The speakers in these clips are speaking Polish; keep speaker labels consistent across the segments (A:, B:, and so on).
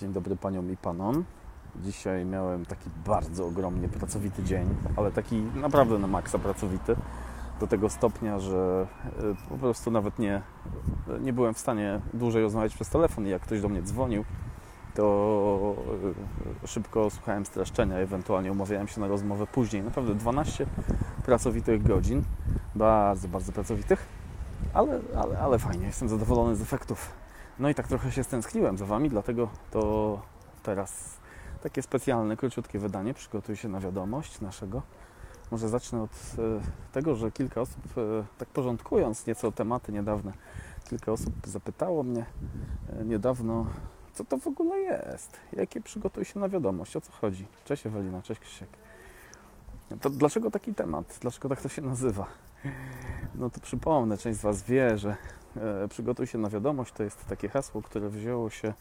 A: Dzień dobry paniom i panom. Dzisiaj miałem taki bardzo ogromnie pracowity dzień, ale taki naprawdę na maksa pracowity. Do tego stopnia, że y, po prostu nawet nie, nie byłem w stanie dłużej rozmawiać przez telefon i jak ktoś do mnie dzwonił, to y, szybko słuchałem streszczenia, ewentualnie umawiałem się na rozmowę później. Naprawdę 12 pracowitych godzin, bardzo, bardzo pracowitych, ale, ale, ale fajnie, jestem zadowolony z efektów. No i tak trochę się stęskniłem za Wami, dlatego to teraz takie specjalne, króciutkie wydanie. Przygotuj się na wiadomość naszego. Może zacznę od e, tego, że kilka osób, e, tak porządkując nieco tematy niedawne, kilka osób zapytało mnie e, niedawno, co to w ogóle jest? Jakie przygotuj się na wiadomość? O co chodzi? Cześć Ewelina, cześć Krzysiek. To dlaczego taki temat? Dlaczego tak to się nazywa? No to przypomnę, część z Was wie, że e, przygotuj się na wiadomość to jest takie hasło, które wzięło się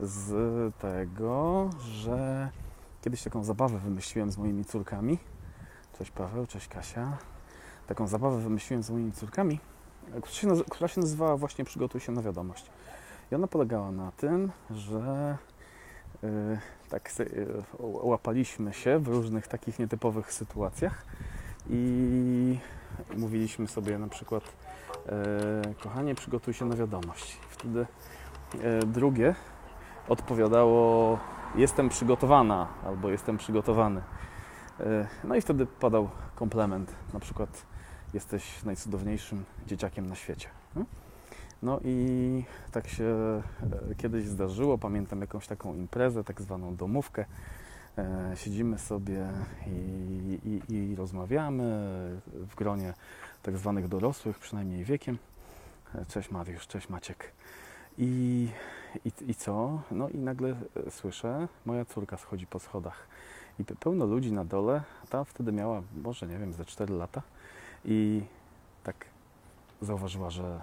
A: z tego, że kiedyś taką zabawę wymyśliłem z moimi córkami. Cześć Paweł, cześć Kasia. Taką zabawę wymyśliłem z moimi córkami, która się, nazywała właśnie Przygotuj się na wiadomość. I ona polegała na tym, że e, tak e, łapaliśmy się w różnych takich nietypowych sytuacjach i mówiliśmy sobie na przykład e, kochanie, przygotuj się na wiadomość. Wtedy e, drugie odpowiadało jestem przygotowana albo jestem przygotowany. E, no i wtedy padał komplement, na przykład jesteś najcudowniejszym dzieciakiem na świecie. nie? No i tak się kiedyś zdarzyło, pamiętam jakąś taką imprezę, tak zwaną domówkę. E, siedzimy sobie i, i, i rozmawiamy w gronie tak zwanych dorosłych, przynajmniej wiekiem. E, Cześć Mariusz, cześć Maciek. I, i, I co? No i nagle e, słyszę, moja córka schodzi po schodach i pe- pełno ludzi na dole, ta wtedy miała może, nie wiem, ze 4 lata i tak zauważyła, że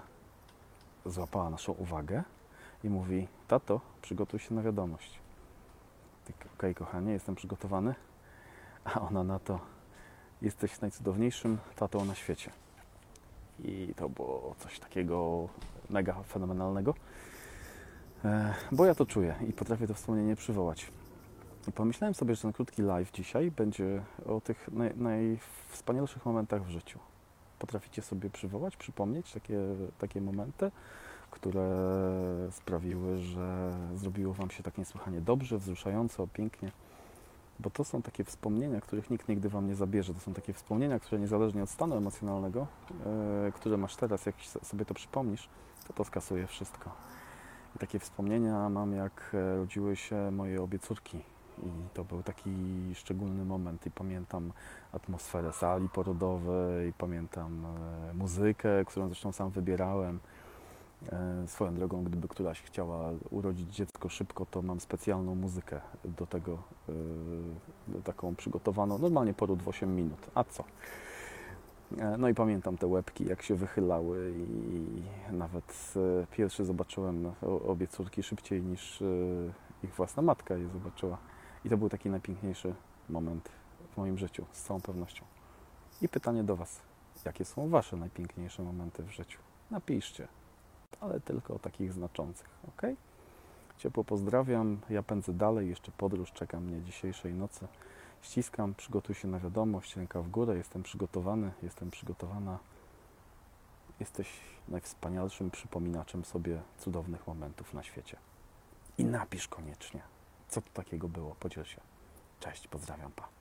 A: złapała naszą uwagę i mówi, tato, przygotuj się na wiadomość. Tak, okej, kochanie, jestem przygotowany. A ona na to, jesteś najcudowniejszym tatą na świecie. I to było coś takiego mega fenomenalnego, e, bo ja to czuję i potrafię to wspomnienie przywołać. I pomyślałem sobie, że ten krótki live dzisiaj będzie o tych naj, najwspanialszych momentach w życiu. Potraficie sobie przywołać, przypomnieć takie, takie momenty, które sprawiły, że zrobiło Wam się tak niesłychanie dobrze, wzruszająco, pięknie. Bo to są takie wspomnienia, których nikt nigdy Wam nie zabierze. To są takie wspomnienia, które niezależnie od stanu emocjonalnego, e, które masz teraz, jak sobie to przypomnisz, to to skasuje wszystko. I takie wspomnienia mam, jak e, rodziły się moje obie córki. I to był taki szczególny moment. I pamiętam atmosferę sali porodowej, pamiętam e, muzykę, którą zresztą sam wybierałem. E, Swoją drogą, gdyby któraś chciała urodzić dziecko szybko, to mam specjalną muzykę do tego, e, taką przygotowaną, normalnie poród w 8 minut. A co? E, No i pamiętam te łebki, jak się wychylały i nawet pierwszy zobaczyłem obie córki szybciej niż ich własna matka je zobaczyła. I to był taki najpiękniejszy moment w moim życiu, z całą pewnością. I pytanie do Was, jakie są Wasze najpiękniejsze momenty w życiu? Napiszcie, ale tylko takich znaczących, ok? Ciepło pozdrawiam, ja pędzę dalej, jeszcze podróż czeka mnie dzisiejszej nocy. Ściskam, przygotuj się na wiadomość, ręka w górę, jestem przygotowany, jestem przygotowana. Jesteś najwspanialszym przypominaczem sobie cudownych momentów na świecie. I napisz koniecznie, co to takiego było, podziel się. Cześć, pozdrawiam, pa.